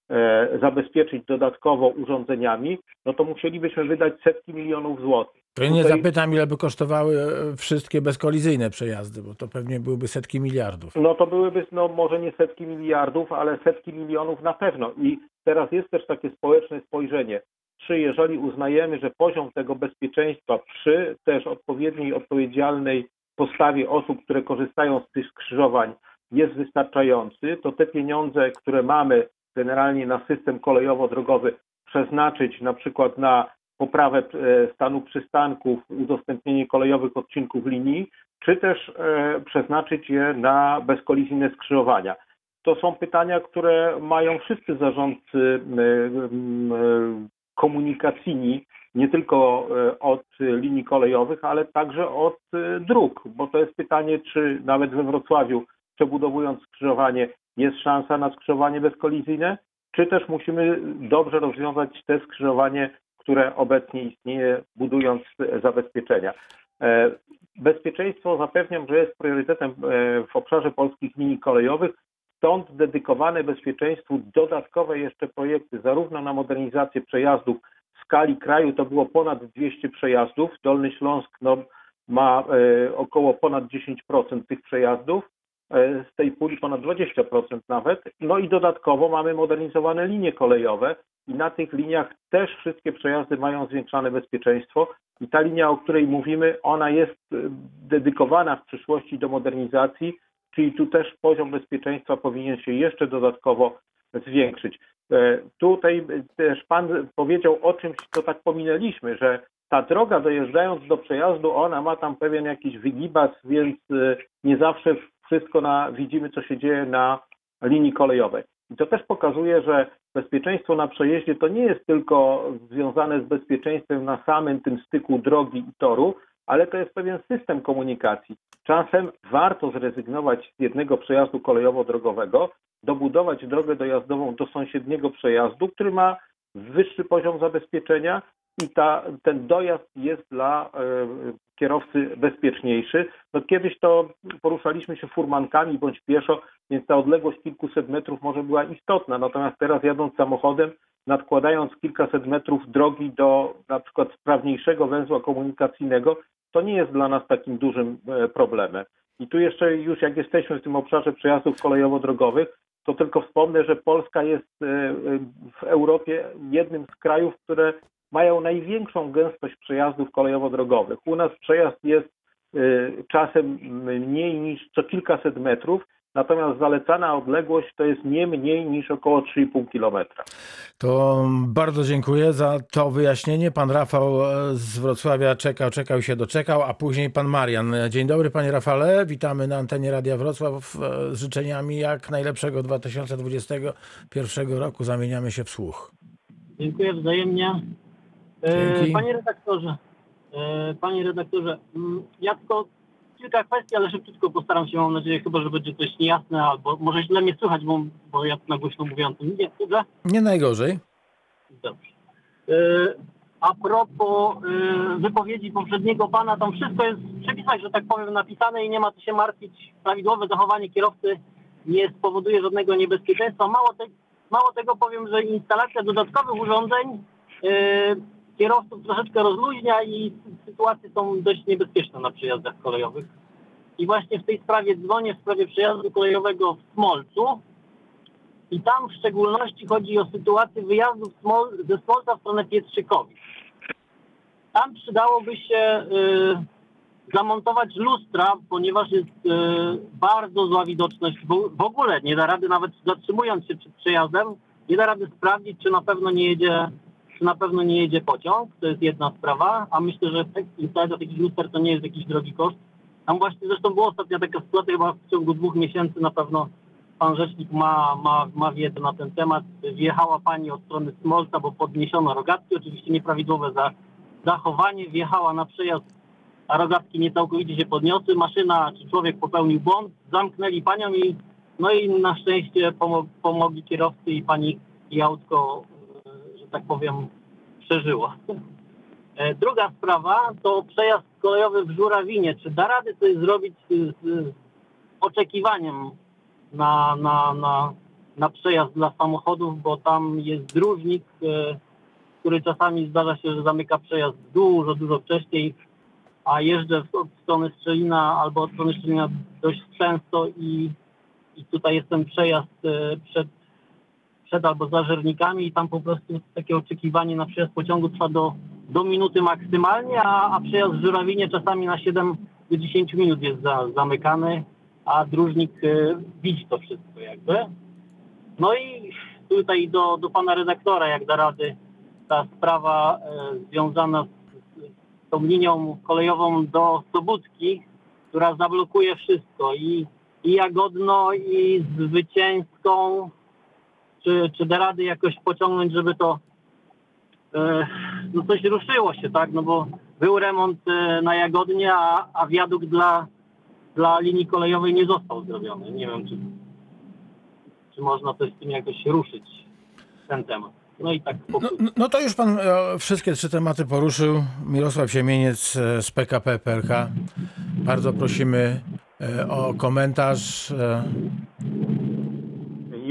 zabezpieczyć dodatkowo urządzeniami, no to musielibyśmy wydać setki milionów złotych. To ja nie Tutaj- zapytam, ile by kosztowały e, wszystkie bezkolizyjne przejazdy, bo to pewnie byłyby setki miliardów. No to byłyby, no może nie setki miliardów, ale setki milionów na pewno. I teraz jest też takie społeczne spojrzenie. Czy jeżeli uznajemy, że poziom tego bezpieczeństwa przy też odpowiedniej, odpowiedzialnej postawie osób, które korzystają z tych skrzyżowań jest wystarczający, to te pieniądze, które mamy generalnie na system kolejowo-drogowy przeznaczyć na przykład na poprawę e, stanu przystanków, udostępnienie kolejowych odcinków linii, czy też e, przeznaczyć je na bezkolizyjne skrzyżowania. To są pytania, które mają wszyscy zarządcy e, komunikacyjni, nie tylko od linii kolejowych, ale także od dróg, bo to jest pytanie, czy nawet we Wrocławiu, przebudowując skrzyżowanie, jest szansa na skrzyżowanie bezkolizyjne, czy też musimy dobrze rozwiązać te skrzyżowanie, które obecnie istnieje, budując zabezpieczenia. E, Bezpieczeństwo zapewniam, że jest priorytetem e, w obszarze polskich linii kolejowych, stąd dedykowane bezpieczeństwu dodatkowe jeszcze projekty, zarówno na modernizację przejazdów w skali kraju, to było ponad 200 przejazdów, Dolny Śląsk no, ma e, około ponad 10% tych przejazdów, z tej puli ponad 20% nawet, no i dodatkowo mamy modernizowane linie kolejowe i na tych liniach też wszystkie przejazdy mają zwiększane bezpieczeństwo i ta linia, o której mówimy, ona jest e, dedykowana w przyszłości do modernizacji, czyli tu też poziom bezpieczeństwa powinien się jeszcze dodatkowo zwiększyć. E, Tutaj też Pan powiedział o czymś, co tak pominęliśmy, że ta droga dojeżdżając do przejazdu, ona ma tam pewien jakiś wygibas, więc e, nie zawsze wszystko na, widzimy, co się dzieje na linii kolejowej. I to też pokazuje, że bezpieczeństwo na przejeździe to nie jest tylko związane z bezpieczeństwem na samym tym styku drogi i toru, ale to jest pewien system komunikacji. Czasem warto zrezygnować z jednego przejazdu kolejowo-drogowego, dobudować drogę dojazdową do sąsiedniego przejazdu, który ma wyższy poziom zabezpieczenia i ta, ten dojazd jest dla e, kierowcy bezpieczniejszy. No, kiedyś to poruszaliśmy się furmankami bądź pieszo, więc ta odległość kilkuset metrów może była istotna. Natomiast teraz jadąc samochodem, nadkładając kilkaset metrów drogi do na przykład sprawniejszego węzła komunikacyjnego, to nie jest dla nas takim dużym e, problemem. I tu jeszcze już jak jesteśmy w tym obszarze przejazdów kolejowo-drogowych, to tylko wspomnę, że Polska jest e, w Europie jednym z krajów, które mają największą gęstość przejazdów kolejowo-drogowych. U nas przejazd jest e, czasem mniej niż co kilkaset metrów, natomiast zalecana odległość to jest nie mniej niż około 3,5 kilometra. To bardzo dziękuję za to wyjaśnienie. Pan Rafał e, z Wrocławia czekał, czekał się doczekał, a później pan Marian. Dzień dobry panie Rafale, witamy na antenie Radia Wrocław e, z życzeniami jak najlepszego 2021 roku. Zamieniamy się w słuch. Dziękuję wzajemnie. E, Dzięki. Panie redaktorze, e, panie redaktorze, mm, ja tylko kilka kwestii, ale szybciutko postaram się, mam nadzieję, chyba, że będzie coś niejasne, albo może źle mnie słychać, bo, bo ja na głośno mówiącym. Nie, dobrze? Nie najgorzej. Dobrze. E, A propos wypowiedzi poprzedniego pana, tam wszystko jest w przepisach, że tak powiem, napisane i nie ma co się martwić. Prawidłowe zachowanie kierowcy nie spowoduje żadnego niebezpieczeństwa. Mało, te, mało tego powiem, że instalacja dodatkowych urządzeń kierowców troszeczkę rozluźnia i sytuacje są dość niebezpieczne na przejazdach kolejowych. I właśnie w tej sprawie dzwonię w sprawie przejazdu kolejowego w Smolcu. I tam w szczególności chodzi o sytuację wyjazdu Smol, ze Smolca w stronę Pietrzykowi. Tam przydałoby się y, zamontować lustra, ponieważ jest y, bardzo zła widoczność. W ogóle nie da rady, nawet zatrzymując się przed przejazdem, nie da rady sprawdzić, czy na pewno nie jedzie czy na pewno nie jedzie pociąg, to jest jedna sprawa, a myślę, że tak- instalacja takich luster to nie jest jakiś drogi koszt. Tam właśnie zresztą była ostatnia taka sytuacja, chyba w ciągu dwóch miesięcy na pewno pan rzecznik ma, ma, ma wiedzę na ten temat. Wjechała pani od strony Smolca, bo podniesiono rogatki, oczywiście nieprawidłowe za, zachowanie, wjechała na przejazd, a rogatki nie całkowicie się podniosły. Maszyna czy człowiek popełnił błąd, zamknęli panią i no i na szczęście pomo- pomogli kierowcy i pani i autko, tak powiem, przeżyło. E, Druga sprawa to przejazd kolejowy w Żurawinie. Czy da rady coś zrobić z, z oczekiwaniem na, na, na, na przejazd dla samochodów, bo tam jest dróżnik, e, który czasami zdarza się, że zamyka przejazd dużo, dużo wcześniej, a jeżdżę od strony Strzelina albo od strony Strzelina dość często i, i tutaj jest ten przejazd e, przed, przed albo za żernikami i tam po prostu takie oczekiwanie na przejazd pociągu trwa do, do minuty maksymalnie, a, a przejazd w Żurawinie czasami na 7 do 10 minut jest za, zamykany, a dróżnik e, widzi to wszystko jakby. No i tutaj do, do pana redaktora, jak da rady ta sprawa e, związana z, z tą linią kolejową do Sobótki, która zablokuje wszystko i, i Jagodno, i Zwycięską, czy, czy da rady jakoś pociągnąć, żeby to e, no coś ruszyło się, tak, no bo był remont e, na Jagodnie, a, a wiadukt dla, dla linii kolejowej nie został zrobiony. Nie wiem, czy, czy można coś z tym jakoś ruszyć, ten temat. No i tak No, pokrótce. no to już pan e, wszystkie trzy tematy poruszył. Mirosław Siemieniec e, z PKP PLK. Bardzo prosimy e, o komentarz.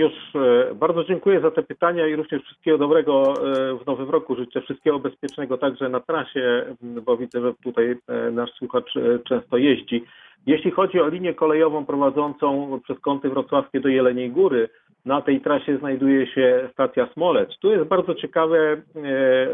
Już e, bardzo dziękuję za te pytania i również wszystkiego dobrego e, w nowym roku. Życzę wszystkiego bezpiecznego także na trasie, bo widzę, że tutaj e, nasz słuchacz często jeździ. Jeśli chodzi o linię kolejową prowadzącą przez kąty wrocławskie do Jeleniej Góry, na tej trasie znajduje się stacja Smolec. Tu jest bardzo ciekawe,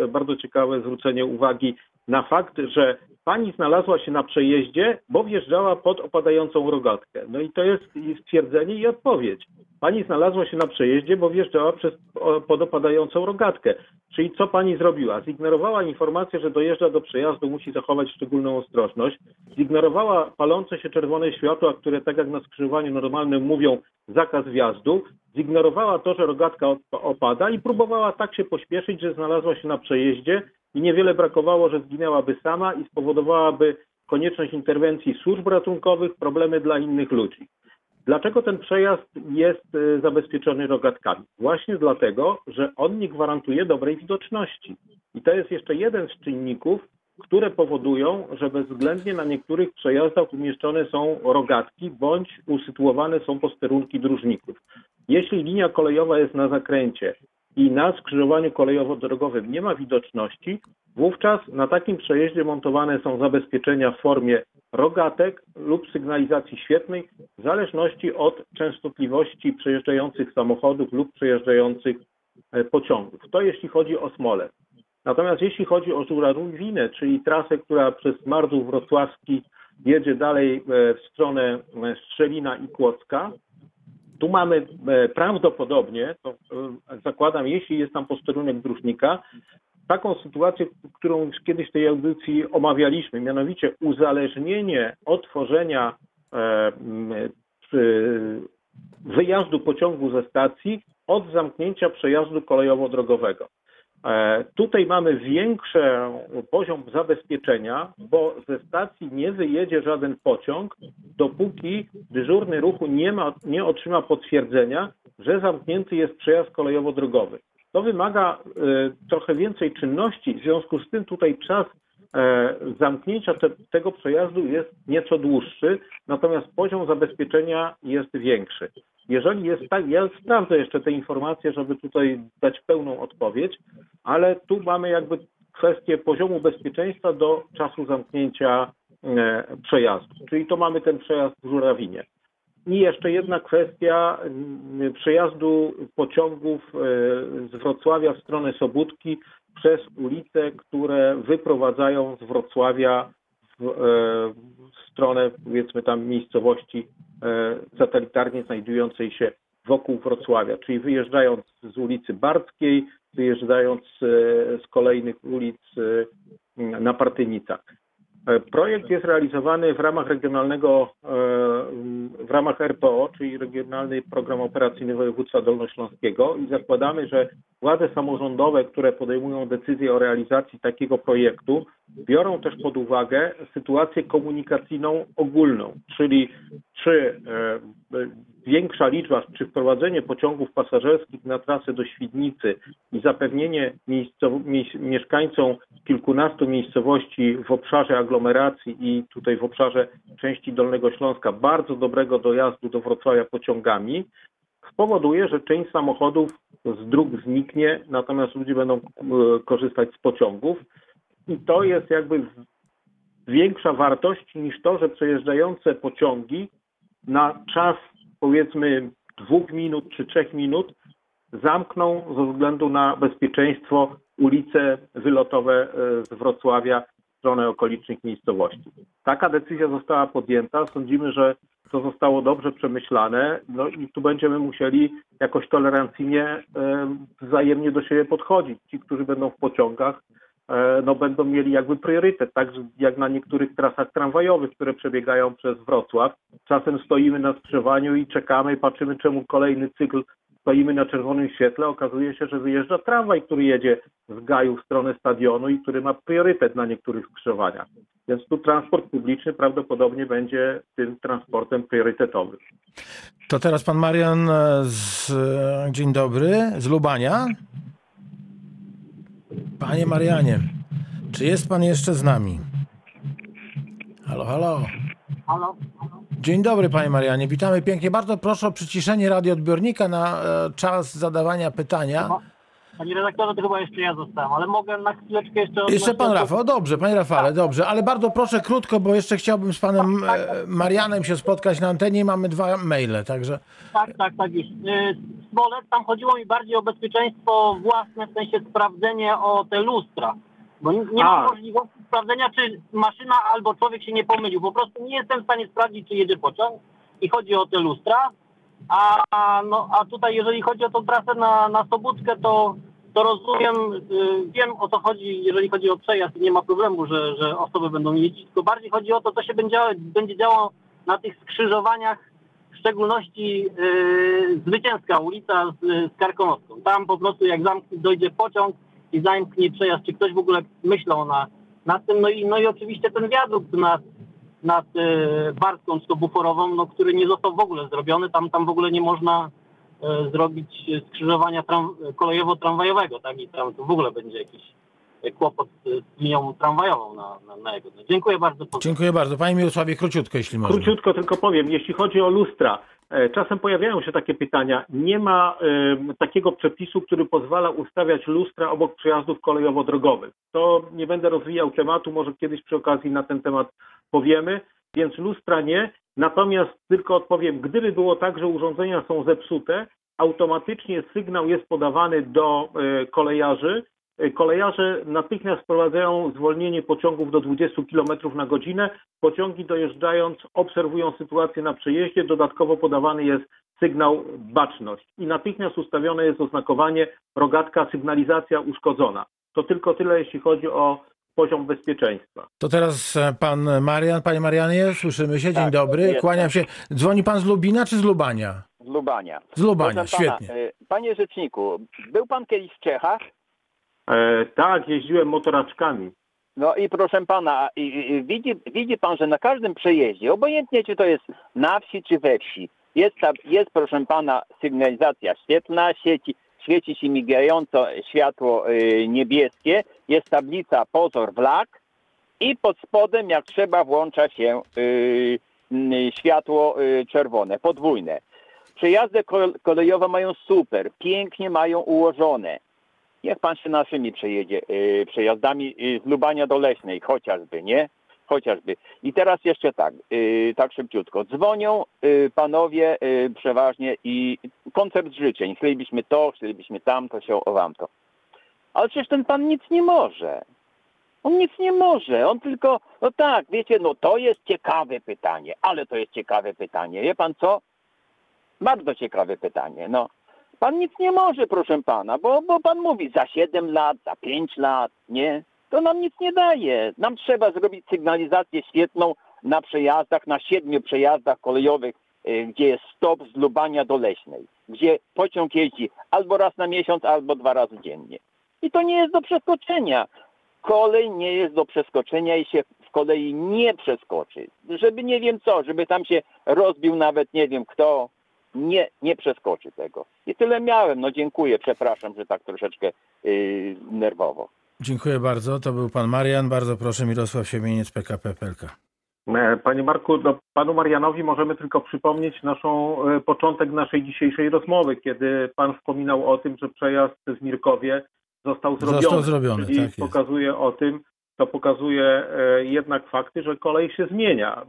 bardzo ciekawe zwrócenie uwagi na fakt, że pani znalazła się na przejeździe, bo wjeżdżała pod opadającą rogatkę. No i to jest stwierdzenie i odpowiedź. Pani znalazła się na przejeździe, bo wjeżdżała przez, o, pod opadającą rogatkę. Czyli co pani zrobiła? Zignorowała informację, że dojeżdża do przejazdu, musi zachować szczególną ostrożność. Zignorowała palące się czerwone światła, które tak jak na skrzyżowaniu normalnym mówią zakaz wjazdu. Zignorowała to, że rogatka op- opada i próbowała tak się pośpieszyć, że znalazła się na przejeździe i niewiele brakowało, że zginęłaby sama i spowodowałaby konieczność interwencji służb ratunkowych, problemy dla innych ludzi. Dlaczego ten przejazd jest y, zabezpieczony rogatkami? Właśnie dlatego, że on nie gwarantuje dobrej widoczności. I to jest jeszcze jeden z czynników, które powodują, że bezwzględnie na niektórych przejazdach umieszczone są rogatki bądź usytuowane są posterunki dróżników. Jeśli linia kolejowa jest na zakręcie i na skrzyżowaniu kolejowo-drogowym nie ma widoczności, wówczas na takim przejeździe montowane są zabezpieczenia w formie rogatek lub sygnalizacji świetnej w zależności od częstotliwości przejeżdżających samochodów lub przejeżdżających e, pociągów. To jeśli chodzi o Smolę. Natomiast jeśli chodzi o Żurawinę, czyli trasę, która przez Marzów Wrocławski jedzie dalej e, w stronę e, Strzelina i Kłodzka, tu mamy e, prawdopodobnie, to e, zakładam, jeśli jest tam posterunek dróżnika, taką sytuację, którą już kiedyś w tej audycji omawialiśmy, mianowicie uzależnienie otworzenia e, wyjazdu pociągu ze stacji od zamknięcia przejazdu kolejowo-drogowego. E, Tutaj mamy większy poziom zabezpieczenia, bo ze stacji nie wyjedzie żaden pociąg, dopóki dyżurny ruchu nie, ma, nie otrzyma potwierdzenia, że zamknięty jest przejazd kolejowo-drogowy. To wymaga e, trochę więcej czynności, w związku z tym tutaj czas zamknięcia te, tego przejazdu jest nieco dłuższy, natomiast poziom zabezpieczenia jest większy. Jeżeli jest tak, ja sprawdzę jeszcze te informacje, żeby tutaj dać pełną odpowiedź, ale tu mamy jakby kwestię poziomu bezpieczeństwa do czasu zamknięcia e, przejazdu. Czyli to mamy ten przejazd w Żurawinie. I jeszcze jedna kwestia mm, przejazdu pociągów e, z Wrocławia w stronę Sobótki przez ulice, które wyprowadzają z Wrocławia w, e, w stronę powiedzmy tam miejscowości e, satelitarnie znajdującej się wokół Wrocławia, czyli wyjeżdżając z ulicy Barckiej, wyjeżdżając e, z kolejnych ulic na Partynicach. Projekt jest realizowany w ramach regionalnego, w ramach RPO, czyli Regionalny Program Operacyjny Województwa Dolnośląskiego i zakładamy, że władze samorządowe, które podejmują decyzję o realizacji takiego projektu, biorą też pod uwagę sytuację komunikacyjną ogólną, czyli czy e, większa liczba, czy wprowadzenie pociągów pasażerskich na trasę do Świdnicy i zapewnienie miejscow- mieszkańcom kilkunastu miejscowości w obszarze aglomeracji i tutaj w obszarze części Dolnego Śląska bardzo dobrego dojazdu do Wrocławia pociągami spowoduje, że część samochodów z dróg zniknie, natomiast ludzie będą e, korzystać z pociągów i to jest jakby większa wartość niż to, że przejeżdżające pociągi na czas powiedzmy dwóch minut czy trzech minut zamkną ze względu na bezpieczeństwo ulice wylotowe e, z Wrocławia w stronę okolicznych miejscowości. Taka decyzja została podjęta. Sądzimy, że to zostało dobrze przemyślane. No i tu będziemy musieli jakoś tolerancyjnie e, wzajemnie do siebie podchodzić. Ci, którzy będą w pociągach, no będą mieli jakby priorytet, tak jak na niektórych trasach tramwajowych, które przebiegają przez Wrocław. Czasem stoimy na skrzyżowaniu i czekamy patrzymy, czemu kolejny cykl stoimy na czerwonym świetle. Okazuje się, że wyjeżdża tramwaj, który jedzie z Gaju w stronę stadionu i który ma priorytet na niektórych skrzyżowaniach. Więc tu transport publiczny prawdopodobnie będzie tym transportem priorytetowym. To teraz pan Marian e, z... e, Dzień dobry, z Lubania. Panie Marianie, czy jest pan jeszcze z nami? Halo, halo. Halo? Dzień dobry, panie Marianie. Witamy pięknie. Bardzo proszę o przyciszenie radioodbiornika na e, czas zadawania pytania. Panie redaktorze, to chyba jeszcze ja zostałem, ale mogę na chwileczkę jeszcze... Jeszcze pan Rafał, dobrze, panie Rafale, dobrze, ale bardzo proszę krótko, bo jeszcze chciałbym z panem e, Marianem się spotkać na antenie i mamy dwa maile, także Tak, tak, tak już. Yy, Smolec, tam chodziło mi bardziej o bezpieczeństwo własne, w sensie sprawdzenie o te lustra. Bo nie nie ma A. możliwości sprawdzenia, czy maszyna albo człowiek się nie pomylił. Po prostu nie jestem w stanie sprawdzić, czy jedzie pociąg i chodzi o te lustra. A, no, a tutaj, jeżeli chodzi o tą trasę na, na Sobótkę, to, to rozumiem, yy, wiem o co chodzi, jeżeli chodzi o przejazd nie ma problemu, że, że osoby będą jeździć, tylko bardziej chodzi o to, co się będzie, będzie działo na tych skrzyżowaniach w szczególności yy, Zwycięska ulica z, z Karkonoską. Tam po prostu jak zamknie, dojdzie pociąg i zamknie przejazd, czy ktoś w ogóle myślał na, nad tym. No i, no i oczywiście ten wiadukt nad, nad yy, to buforową, no, który nie został w ogóle zrobiony. Tam, tam w ogóle nie można zrobić skrzyżowania tram, kolejowo-tramwajowego, tak? I tam to w ogóle będzie jakiś kłopot z linią tramwajową na, na, na jego. Dziękuję bardzo. dziękuję bardzo. Panie Mirosławie, króciutko, jeśli można. Króciutko tylko powiem, jeśli chodzi o lustra, e, czasem pojawiają się takie pytania. Nie ma e, takiego przepisu, który pozwala ustawiać lustra obok przejazdów kolejowo-drogowych. To nie będę rozwijał tematu, może kiedyś przy okazji na ten temat powiemy, więc lustra nie. Natomiast tylko odpowiem, gdyby było tak, że urządzenia są zepsute, automatycznie sygnał jest podawany do e, kolejarzy. E, Kolejarze natychmiast wprowadzają zwolnienie pociągów do 20 km na godzinę. Pociągi dojeżdżając obserwują sytuację na przejeździe. Dodatkowo podawany jest sygnał baczność i natychmiast ustawione jest oznakowanie rogatka sygnalizacja uszkodzona. To tylko tyle, jeśli chodzi o poziom bezpieczeństwa. To teraz e, pan Marian. Panie Marianie, słyszymy się. Dzień Tak, dobry. Kłaniam się. Dzwoni pan z Lubina czy z Lubania? z Lubania. Z Lubania, Proszę pana, świetnie. y, Panie rzeczniku, był pan kiedyś w Czechach? E, tak, jeździłem motoraczkami. No i proszę pana, i, i, widzi, widzi pan, że na każdym przejeździe, obojętnie czy to jest na wsi czy we wsi, jest, ta, jest proszę pana sygnalizacja świetlna, świeci, świeci się migająco światło y, niebieskie, jest tablica pozor wlak i pod spodem jak trzeba włącza się y, światło y, czerwone, podwójne. Przejazdy kol- kolejowe mają super, pięknie mają ułożone. Niech pan się naszymi przejedzie, przejazdami z Lubania do Leśnej, chociażby, nie? Chociażby. I teraz jeszcze tak, yy, tak szybciutko. Dzwonią yy, panowie yy, przeważnie i koncert życzeń. Chcielibyśmy to, chcielibyśmy tamto, się o wamto. Ale przecież ten pan nic nie może. On nic nie może. On tylko, no tak, wiecie, no to jest ciekawe pytanie, ale to jest ciekawe pytanie. Wie pan co? Bardzo ciekawe pytanie. No, Pan nic nie może, proszę pana, bo, bo pan mówi za 7 lat, za 5 lat, nie? To nam nic nie daje. Nam trzeba zrobić sygnalizację świetną na przejazdach, na siedmiu przejazdach kolejowych, y, gdzie jest stop z Lubania do Leśnej, gdzie pociąg jeździ albo raz na miesiąc, albo dwa razy dziennie. I to nie jest do przeskoczenia. Kolej nie jest do przeskoczenia i się w kolei nie przeskoczy. Żeby nie wiem co, żeby tam się rozbił nawet nie wiem kto, nie, nie przeskoczy tego. I tyle miałem. No dziękuję, przepraszam, że tak troszeczkę yy, nerwowo. Dziękuję bardzo. To był pan Marian. Bardzo proszę, Mirosław Siemieniec, PKP PLK. E, Panie Marku, no, panu Marianowi możemy tylko przypomnieć naszą e, początek naszej dzisiejszej rozmowy, kiedy pan wspominał o tym, że przejazd w Mirkowie został zrobiony. Został zrobiony, czyli tak jest. pokazuje o tym, to pokazuje e, jednak fakty, że kolej się zmienia.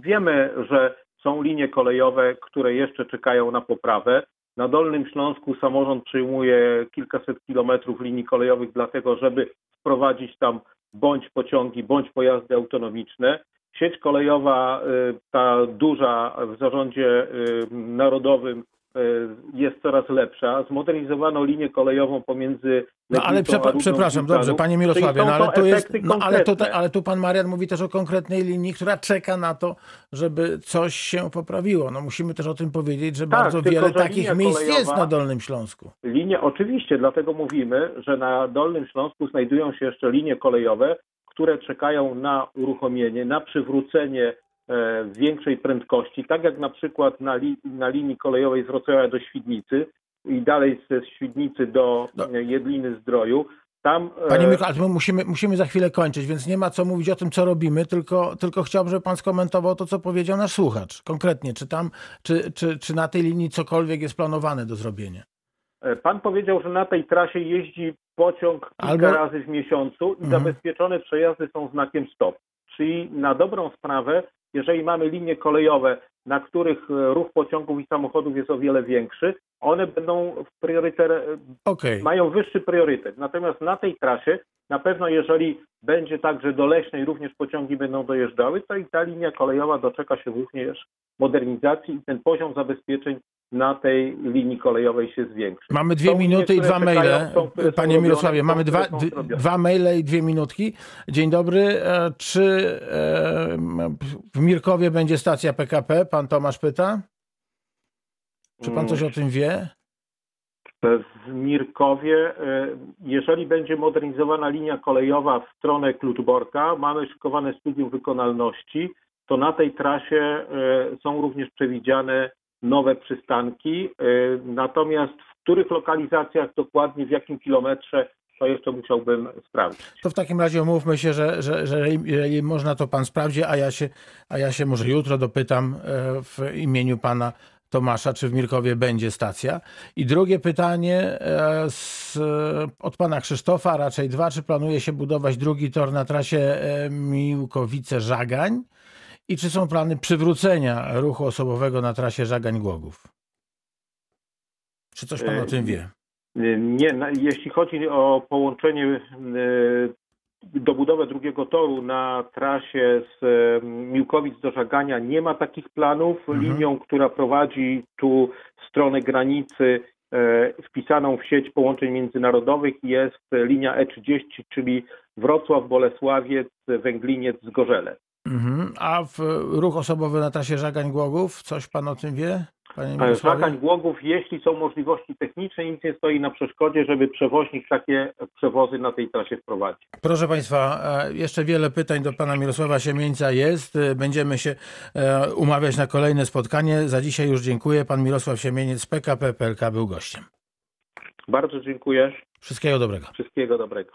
Wiemy, że są linie kolejowe, które jeszcze czekają na poprawę. Na Dolnym Śląsku samorząd przyjmuje kilkaset kilometrów linii kolejowych, dlatego żeby wprowadzić tam bądź pociągi, bądź pojazdy autonomiczne. Sieć kolejowa, y, ta duża w zarządzie y, narodowym jest coraz lepsza. Zmodernizowano linię kolejową pomiędzy No ale Legnicą a przepra- Rudną przepraszam, dobrze, panie Czyli Mirosławie, są no ale to tu jest, no, ale, tutaj, ale tu pan Marian mówi też o konkretnej linii, która czeka na to, żeby coś się poprawiło. No musimy też o tym powiedzieć, że Tak, bardzo tylko wiele że takich miejsc jest kolejowa- na Dolnym Śląsku. Linie, oczywiście, dlatego mówimy, że na Dolnym Śląsku znajdują się jeszcze linie kolejowe, które czekają na uruchomienie, na przywrócenie większej prędkości, tak jak na przykład na, li, na linii kolejowej z Wrocławia do Świdnicy i dalej ze Świdnicy do No. e, Jedliny Zdroju. Tam e, Panie Mirku, ale my musimy, musimy za chwilę kończyć, więc nie ma co mówić o tym, co robimy, tylko, tylko chciałbym, żeby pan skomentował to, co powiedział nasz słuchacz. Konkretnie, czy tam, czy, czy, czy na tej linii cokolwiek jest planowane do zrobienia? E, Pan powiedział, że na tej trasie jeździ pociąg kilka Albo- razy w miesiącu i Mhm. zabezpieczone przejazdy są znakiem stop. Czyli na dobrą sprawę, jeżeli mamy linie kolejowe, na których e, ruch pociągów i samochodów jest o wiele większy, one będą w priorytet, Okej. mają wyższy priorytet. Natomiast na tej trasie na pewno jeżeli będzie tak, że do Leśnej również pociągi będą dojeżdżały, to i ta linia kolejowa doczeka się również modernizacji i ten poziom zabezpieczeń na tej linii kolejowej się zwiększy. Mamy dwie Są minuty i dwa maile. są, Panie Mirosławie, mamy dwa, dwa maile i dwie minutki. Dzień dobry. E, Czy e, w Mirkowie będzie stacja PKP? Pan Tomasz pyta. Czy pan coś o tym wie? W Mirkowie, e, jeżeli będzie modernizowana linia kolejowa w stronę Klutborka, mamy szykowane studium wykonalności, to na tej trasie są również przewidziane nowe przystanki. e, Natomiast w których lokalizacjach dokładnie, w jakim kilometrze, to jeszcze musiałbym sprawdzić. To w takim razie umówmy się, że, że, że jeżeli- można, to pan sprawdzi, a ja się, a ja się może jutro dopytam e, w imieniu pana Tomasza, czy w Mirkowie będzie stacja. I drugie pytanie e, z, od pana Krzysztofa, raczej dwa. Czy planuje się budować drugi tor na trasie e, Miłkowice-Żagań? I czy są plany przywrócenia ruchu osobowego na trasie Żagań-Głogów? Czy coś pan o tym wie? Nie, jeśli chodzi o połączenie, e, dobudowę drugiego toru na trasie z e, Miłkowic do Żagania, nie ma takich planów. Mhm. Linią, która prowadzi tu w stronę granicy, e, wpisaną w sieć połączeń międzynarodowych jest linia E30, czyli Wrocław, Bolesławiec, Węgliniec, Zgorzele. Mhm. A w ruch osobowy na trasie Żagań-Głogów? Coś pan o tym wie? Panie E? Żagań Głogów, jeśli są możliwości techniczne, nic nie stoi na przeszkodzie, żeby przewoźnik takie przewozy na tej trasie wprowadził. Proszę Państwa, e, jeszcze wiele pytań do Pana Mirosława Siemieńca jest. E, Będziemy się e, umawiać na kolejne spotkanie. Za dzisiaj już dziękuję. Pan Mirosław Siemieniec z PKP PLK był gościem. Bardzo dziękuję. Wszystkiego dobrego. Wszystkiego dobrego.